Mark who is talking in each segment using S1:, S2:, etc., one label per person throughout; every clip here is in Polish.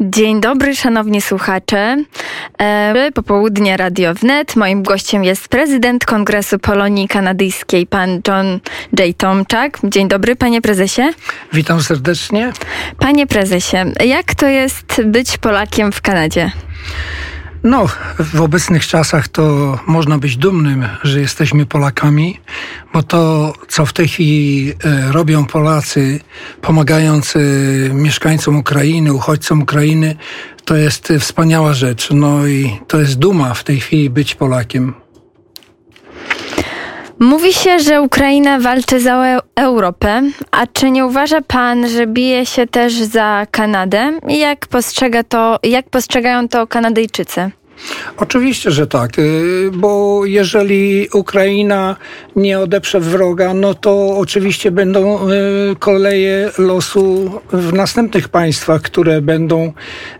S1: Dzień dobry, szanowni słuchacze. E, popołudnie Radio Wnet. Moim gościem jest prezydent Kongresu Polonii Kanadyjskiej, pan John J. Tomczak. Dzień dobry, panie prezesie.
S2: Witam serdecznie.
S1: Panie prezesie, jak to jest być Polakiem w Kanadzie?
S2: No, w obecnych czasach to można być dumnym, że jesteśmy Polakami, bo to, co w tej chwili e, robią Polacy, pomagając e, mieszkańcom Ukrainy, uchodźcom Ukrainy, to jest wspaniała rzecz. No i to jest duma w tej chwili być Polakiem.
S1: Mówi się, że Ukraina walczy za Europę, a czy nie uważa pan, że bije się też za Kanadę? Jak postrzega to, jak postrzegają to Kanadyjczycy?
S2: Oczywiście, że tak, y, bo jeżeli Ukraina nie odeprze wroga, no to oczywiście będą y, koleje losu w następnych państwach, które będą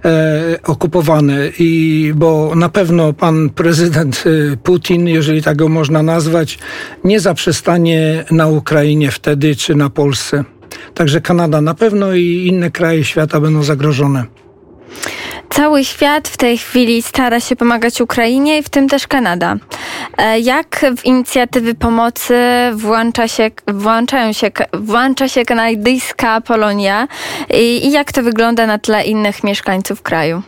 S2: e, okupowane i bo na pewno pan prezydent y, Putin, jeżeli tak go można nazwać, nie zaprzestanie na Ukrainie wtedy czy na Polsce. Także Kanada na pewno i inne kraje świata będą zagrożone.
S1: Cały świat w tej chwili stara się pomagać Ukrainie, w tym też Kanada. E, jak w inicjatywy pomocy włącza się, włączają się, włącza się kanadyjska Polonia i, i jak to wygląda na tle innych mieszkańców kraju?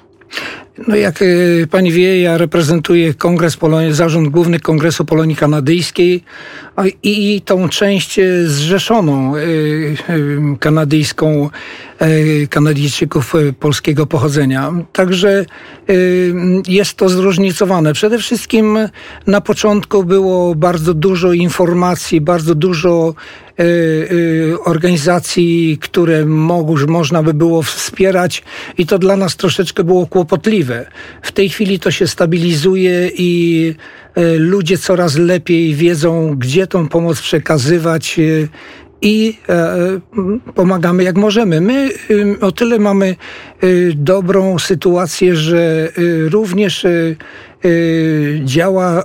S2: No jak y, pani wie, ja reprezentuję Kongres Polonii, Zarząd Główny Kongresu Polonii Kanadyjskiej i, i tą część y, zrzeszoną kanadyjską Kanadyjczyków polskiego pochodzenia. Także jest to zróżnicowane. Przede wszystkim na początku było bardzo dużo informacji, bardzo dużo organizacji, które można by było wspierać i to dla nas troszeczkę było kłopotliwe. W tej chwili to się stabilizuje i e, ludzie coraz lepiej wiedzą, gdzie tą pomoc przekazywać e, i e, pomagamy jak możemy. My o tyle mamy dobrą sytuację, że również działa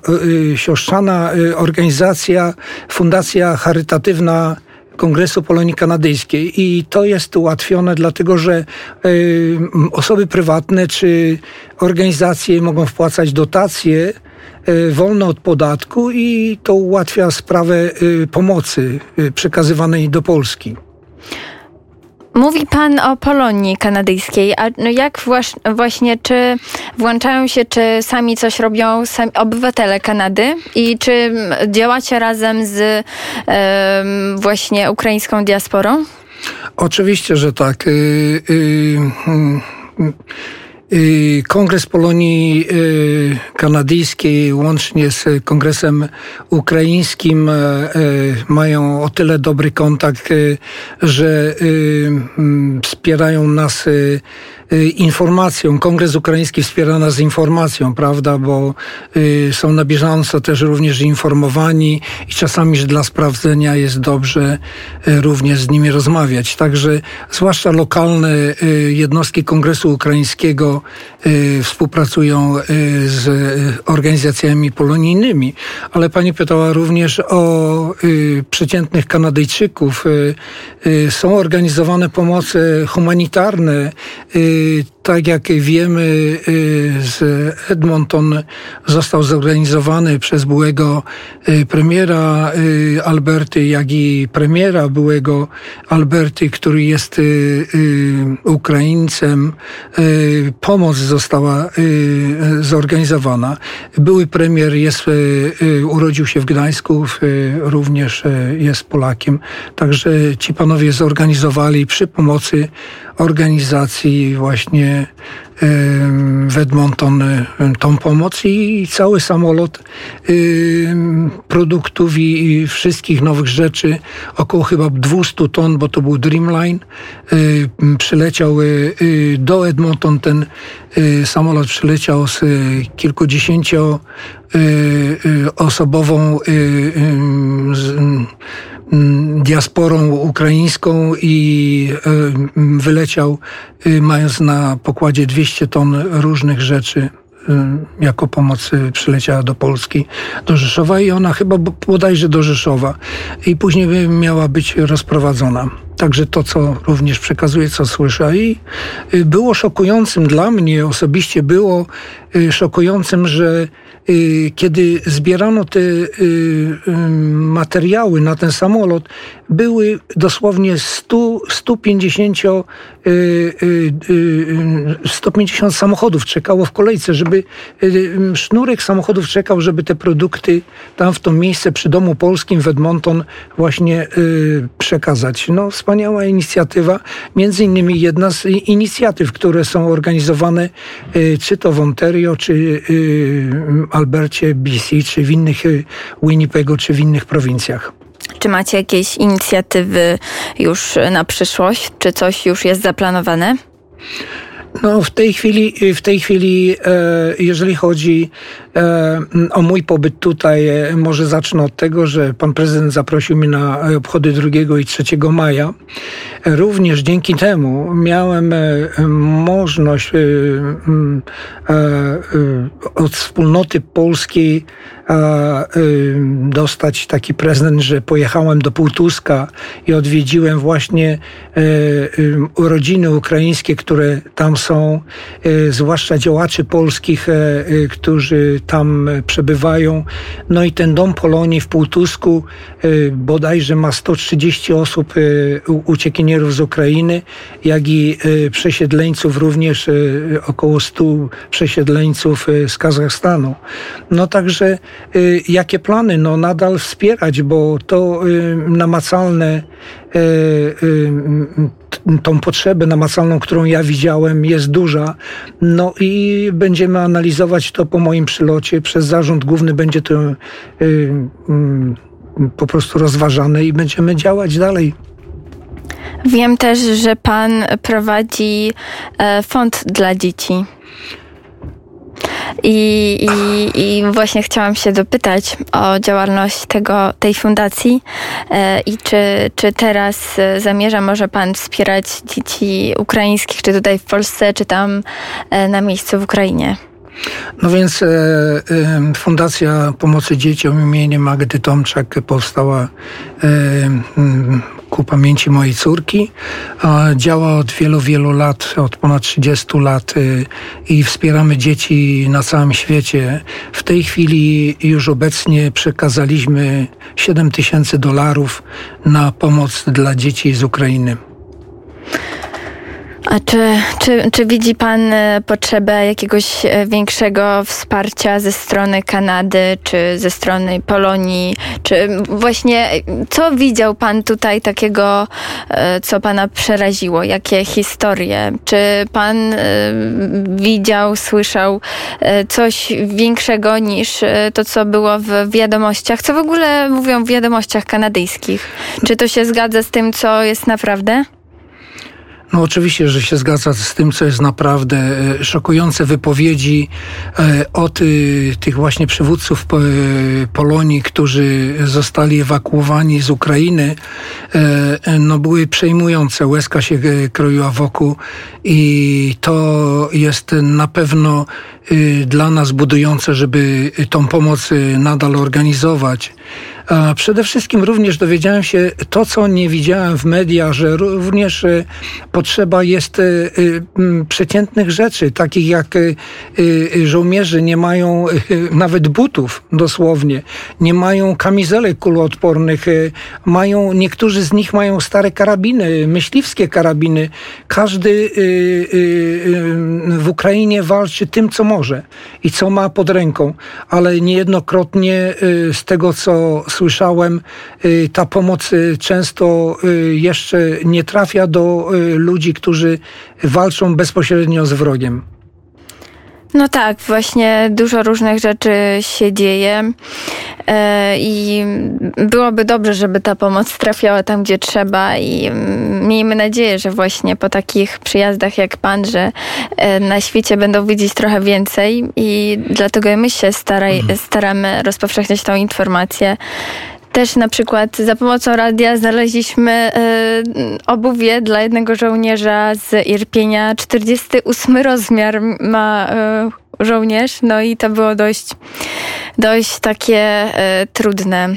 S2: siostrzana organizacja, fundacja charytatywna Kongresu Polonii Kanadyjskiej i to jest ułatwione dlatego, że y, osoby prywatne czy organizacje mogą wpłacać dotacje y, wolne od podatku i to ułatwia sprawę y, pomocy przekazywanej do Polski.
S1: Mówi Pan o Polonii kanadyjskiej, a no jak właśnie, czy włączają się, czy sami coś robią sami obywatele Kanady i czy działacie razem z um, właśnie ukraińską diasporą?
S2: Oczywiście, że tak. Yy, yy, yy. Kongres Polonii Kanadyjskiej łącznie z Kongresem Ukraińskim mają o tyle dobry kontakt, że wspierają nas Y, informacją. Kongres Ukraiński wspiera nas informacją, prawda, bo y, są na bieżąco też również informowani i czasami, dla sprawdzenia jest dobrze y, również z nimi rozmawiać. Także zwłaszcza lokalne jednostki Kongresu Ukraińskiego współpracują z organizacjami polonijnymi. Ale pani pytała również o przeciętnych Kanadyjczyków. Są organizowane pomoce humanitarne tak jak wiemy, y, z Edmonton został zorganizowany przez byłego y, premiera y, Alberty, jak i premiera byłego Alberty, który jest Ukraińcem. Pomoc została zorganizowana. Były premier jest, urodził się w Gdańsku, również jest Polakiem. Także ci panowie zorganizowali przy pomocy organizacji właśnie w Edmonton tą pomoc i cały samolot produktów i wszystkich nowych rzeczy, około chyba 200 ton, bo to był Dreamline, przyleciał y, y, do Edmonton. Ten y, samolot przyleciał z kilkudziesięcio osobową diasporą ukraińską i e, wyleciał y, mając na pokładzie 200 ton różnych rzeczy y, jako pomoc przyleciała do Polski, do Rzeszowa i ona chyba bodajże do Rzeszowa i później miała być rozprowadzona. Także to, co również przekazuję, co słyszę. I było szokującym dla mnie osobiście, było szokującym, że kiedy zbierano te materiały na ten samolot, były dosłownie 100, 150, 150 samochodów czekało w kolejce, żeby sznurek samochodów czekał, żeby te produkty tam w to miejsce przy Domu Polskim w Edmonton właśnie przekazać. No, wspaniała inicjatywa, między innymi jedna z inicjatyw, które są organizowane czy to w Ontario, czy Albercie, BC, czy w innych Winnipegu, czy w innych prowincjach.
S1: Czy macie jakieś inicjatywy już na przyszłość? Czy coś już jest zaplanowane?
S2: No, w tej chwili, w tej chwili, e, jeżeli chodzi o mój pobyt tutaj, e, może zacznę od tego, że pan prezydent zaprosił mnie na obchody 2 i 3 maja. Również dzięki temu miałem możliwość od wspólnoty polskiej dostać taki prezent, że pojechałem do Półtuska i odwiedziłem właśnie rodziny ukraińskie, które tam są, zwłaszcza działaczy polskich, którzy tam przebywają. No i ten dom Polonii w Półtusku bodajże ma 130 osób uciekinierów z Ukrainy, jak i przesiedleńców, również około 100 przesiedleńców z Kazachstanu. No także jakie plany? No nadal wspierać, bo to namacalne tą potrzebę namacalną, którą ja widziałem, jest duża. No i będziemy analizować to po moim przylocie. Przez zarząd główny będzie to mm, po prostu rozważane i będziemy działać dalej.
S1: Wiem też, że pan prowadzi e, fond dla dzieci. I, i, I, właśnie chciałam się dopytać o działalność tego, tej fundacji e, i czy, czy teraz zamierza może Pan wspierać dzieci ukraińskich, czy tutaj w Polsce, czy tam e, na miejscu w Ukrainie?
S2: No więc e, e, Fundacja Pomocy Dzieciom imieniem Magdy Tomczak powstała e, ku pamięci mojej córki. Działa od wielu, wielu lat, od ponad 30 lat y, i wspieramy dzieci na całym świecie. W tej chwili już obecnie przekazaliśmy 7 tysięcy dolarów na pomoc dla dzieci z Ukrainy.
S1: A czy, czy, czy widzi Pan e, potrzebę jakiegoś e, większego wsparcia ze strony Kanady, czy ze strony Polonii, czy właśnie co widział Pan tutaj takiego, e, co Pana przeraziło? Jakie historie? Czy Pan widział, słyszał coś większego niż to, co było w wiadomościach? Co w ogóle mówią w wiadomościach kanadyjskich? Czy to się zgadza z tym, co jest naprawdę?
S2: No oczywiście, że się zgadza z tym, co jest naprawdę e, szokujące wypowiedzi e, od tych właśnie przywódców Polonii, którzy zostali ewakuowani z Ukrainy, e, no były przejmujące. Łezka się kroiła wokół i to jest na pewno dla nas budujące, żeby tą pomoc nadal organizować. A przede wszystkim również dowiedziałem się to, co nie widziałem w mediach, że również e, potrzeba jest e, e, przeciętnych rzeczy, takich jak żołnierze nie mają nawet butów dosłownie, nie mają kamizelek kuloodpornych, mają, niektórzy z nich mają stare karabiny, myśliwskie karabiny. Każdy w Ukrainie walczy tym, co może i co ma pod ręką, ale niejednokrotnie z tego, co słyszałem, y, ta pomoc y, często y, jeszcze nie trafia do ludzi, którzy walczą bezpośrednio z wrogiem.
S1: No tak, właśnie dużo różnych rzeczy się dzieje e, i byłoby dobrze, żeby ta pomoc trafiała tam, gdzie trzeba i mm, miejmy nadzieję, że właśnie po takich przyjazdach jak pan, że e, na świecie będą widzieć trochę więcej i dlatego my się staraj, mhm. staramy rozpowszechniać tą informację też na przykład za pomocą radia znaleźliśmy y, obuwie dla jednego żołnierza z Irpienia. 48 rozmiar ma y, żołnierz, no i to było dość, dość takie e, trudne.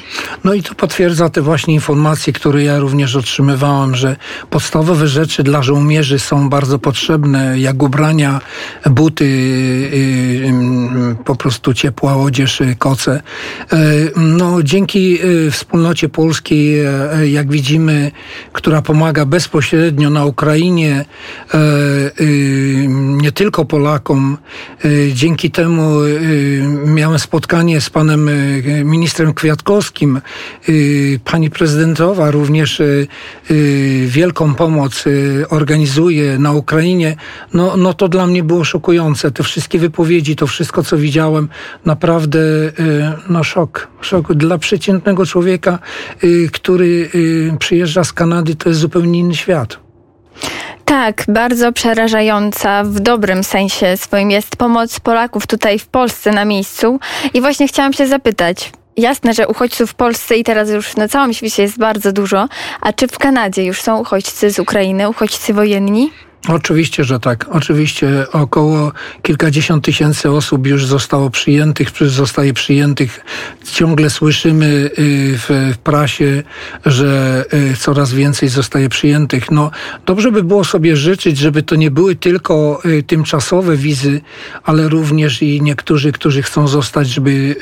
S2: No i to potwierdza te właśnie informacje, które ja również otrzymywałam, że podstawowe rzeczy dla żołnierzy są bardzo potrzebne, jak ubrania, buty, y, y, po prostu ciepła odzież, koce. E, no dzięki y, wspólnocie polskiej, e, jak widzimy, która pomaga bezpośrednio na Ukrainie, e, nie tylko Polakom, dzięki temu miałem spotkanie z panem ministrem Kwiatkowskim, pani prezydentowa również wielką pomoc organizuje na Ukrainie, no, no to dla mnie było szokujące. Te wszystkie wypowiedzi, to wszystko, co widziałem, naprawdę no szok. Szok dla przeciętnego człowieka, który przyjeżdża z Kanady, to jest zupełnie inny świat.
S1: Tak, bardzo przerażająca w dobrym sensie swoim jest pomoc Polaków tutaj w Polsce na miejscu. I właśnie chciałam się zapytać, Jasne, że uchodźców w Polsce i teraz już na całym świecie jest bardzo dużo. A czy w Kanadzie już są uchodźcy z Ukrainy, uchodźcy wojenni?
S2: Oczywiście, że tak. Oczywiście około kilkadziesiąt tysięcy osób już zostało przyjętych, zostaje przyjętych. Ciągle słyszymy y, w, prasie, że y, coraz więcej zostaje przyjętych. No, dobrze by było sobie życzyć, żeby to nie były tylko y, tymczasowe wizy, ale również i niektórzy, którzy chcą zostać, żeby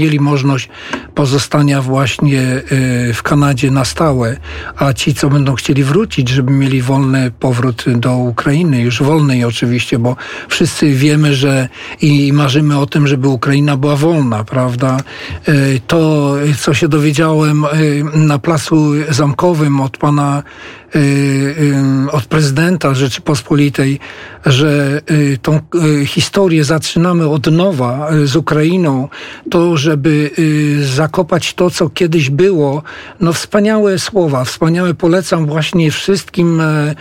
S2: mieli możliwość pozostania właśnie w Kanadzie na stałe, a ci, co będą chcieli wrócić, żeby mieli wolne po powrót do Ukrainy, już wolnej oczywiście, bo wszyscy wiemy, że i marzymy o tym, żeby Ukraina była wolna, prawda? E, to, co się dowiedziałem e, na placu zamkowym od pana y, od prezydenta Rzeczypospolitej, że tą historię zaczynamy od nowa z Ukrainą, to żeby zakopać to, co kiedyś było, no wspaniałe słowa, wspaniałe polecam właśnie wszystkim e, e,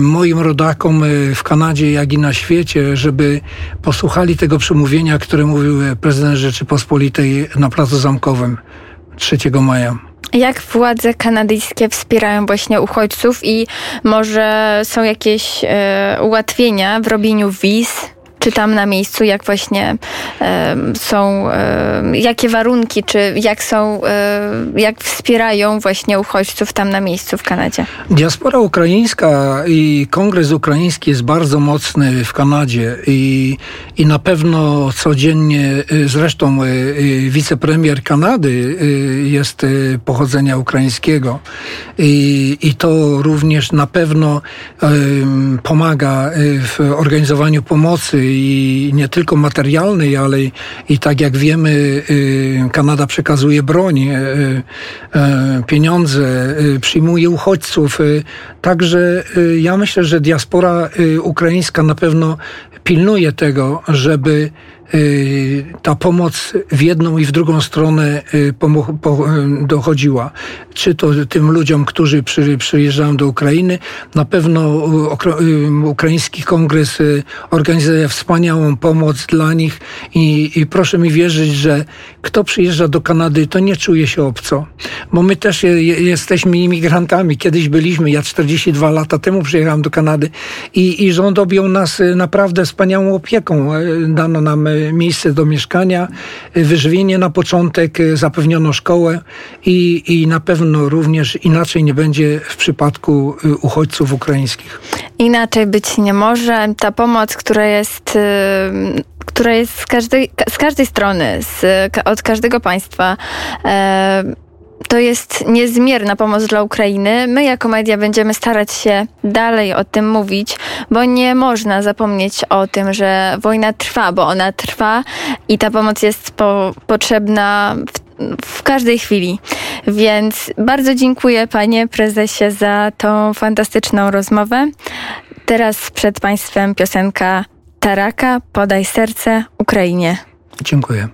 S2: moim rodakom e, w Kanadzie, jak i na świecie, żeby posłuchali tego przemówienia, które mówił prezydent Rzeczypospolitej na Placu Zamkowym 3 maja.
S1: Jak władze kanadyjskie wspierają właśnie uchodźców i może są jakieś e, ułatwienia w robieniu wiz? Czy tam na miejscu, jak właśnie są, jakie warunki, czy jak są, jak wspierają właśnie uchodźców tam na miejscu w Kanadzie?
S2: Diaspora ukraińska i kongres ukraiński jest bardzo mocny w Kanadzie i, i na pewno codziennie, zresztą wicepremier Kanady jest pochodzenia ukraińskiego i, i to również na pewno pomaga w organizowaniu pomocy i nie tylko materialnej, ale i tak jak wiemy, y, Kanada przekazuje broń, y, y, pieniądze, przyjmuje uchodźców. Także ja myślę, że diaspora ukraińska na pewno pilnuje tego, żeby ta pomoc w jedną i w drugą stronę y, dochodziła. Czy to tym ludziom, którzy przyjeżdżają do Ukrainy, na pewno y, ukraiński kongres organizuje wspaniałą pomoc dla nich i, i proszę mi wierzyć, że kto przyjeżdża do Kanady, to nie czuje się obco. Bo my też jesteśmy imigrantami. Kiedyś byliśmy, ja 42 lata temu przyjechałem do Kanady i, i rząd objął nas naprawdę wspaniałą opieką. Dano nam miejsce do mieszkania, wyżywienie na początek, zapewniono szkołę i, i na pewno również inaczej nie będzie w przypadku y, uchodźców ukraińskich.
S1: Inaczej być nie może. Ta pomoc, która jest y, która jest z każdej, z każdej strony, z, od każdego państwa. E, to jest niezmierna pomoc dla Ukrainy. My jako media będziemy starać się dalej o tym mówić, bo nie można zapomnieć o tym, że wojna trwa, bo ona trwa i ta pomoc jest po, potrzebna w, w każdej chwili. Więc bardzo dziękuję panie prezesie za tą fantastyczną rozmowę. Teraz przed państwem piosenka Taraka, podaj serce Ukrainie.
S2: Dziękuję.